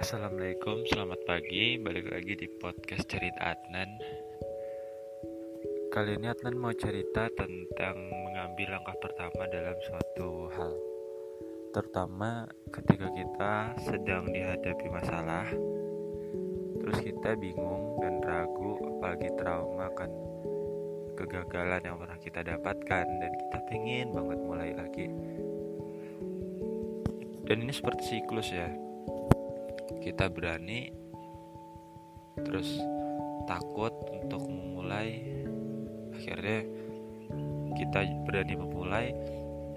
Assalamualaikum, selamat pagi. Balik lagi di podcast cerita Adnan. Kali ini Adnan mau cerita tentang mengambil langkah pertama dalam suatu hal. Terutama ketika kita sedang dihadapi masalah, terus kita bingung dan ragu, apalagi trauma kan kegagalan yang pernah kita dapatkan dan kita pengen banget mulai lagi. Dan ini seperti siklus ya, kita berani terus takut untuk memulai. Akhirnya kita berani memulai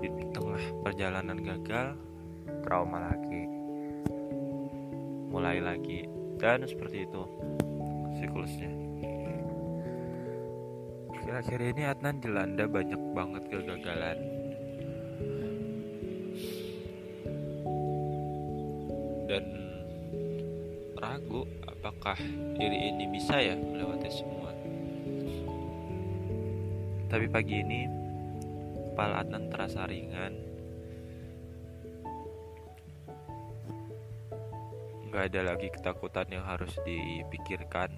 di tengah perjalanan gagal trauma lagi. Mulai lagi. Dan seperti itu siklusnya. Akhir-akhir ini Adnan dilanda banyak banget kegagalan. Dan ragu apakah diri ini bisa ya melewati semua. Tapi pagi ini kepala Adnan terasa ringan. Gak ada lagi ketakutan yang harus dipikirkan.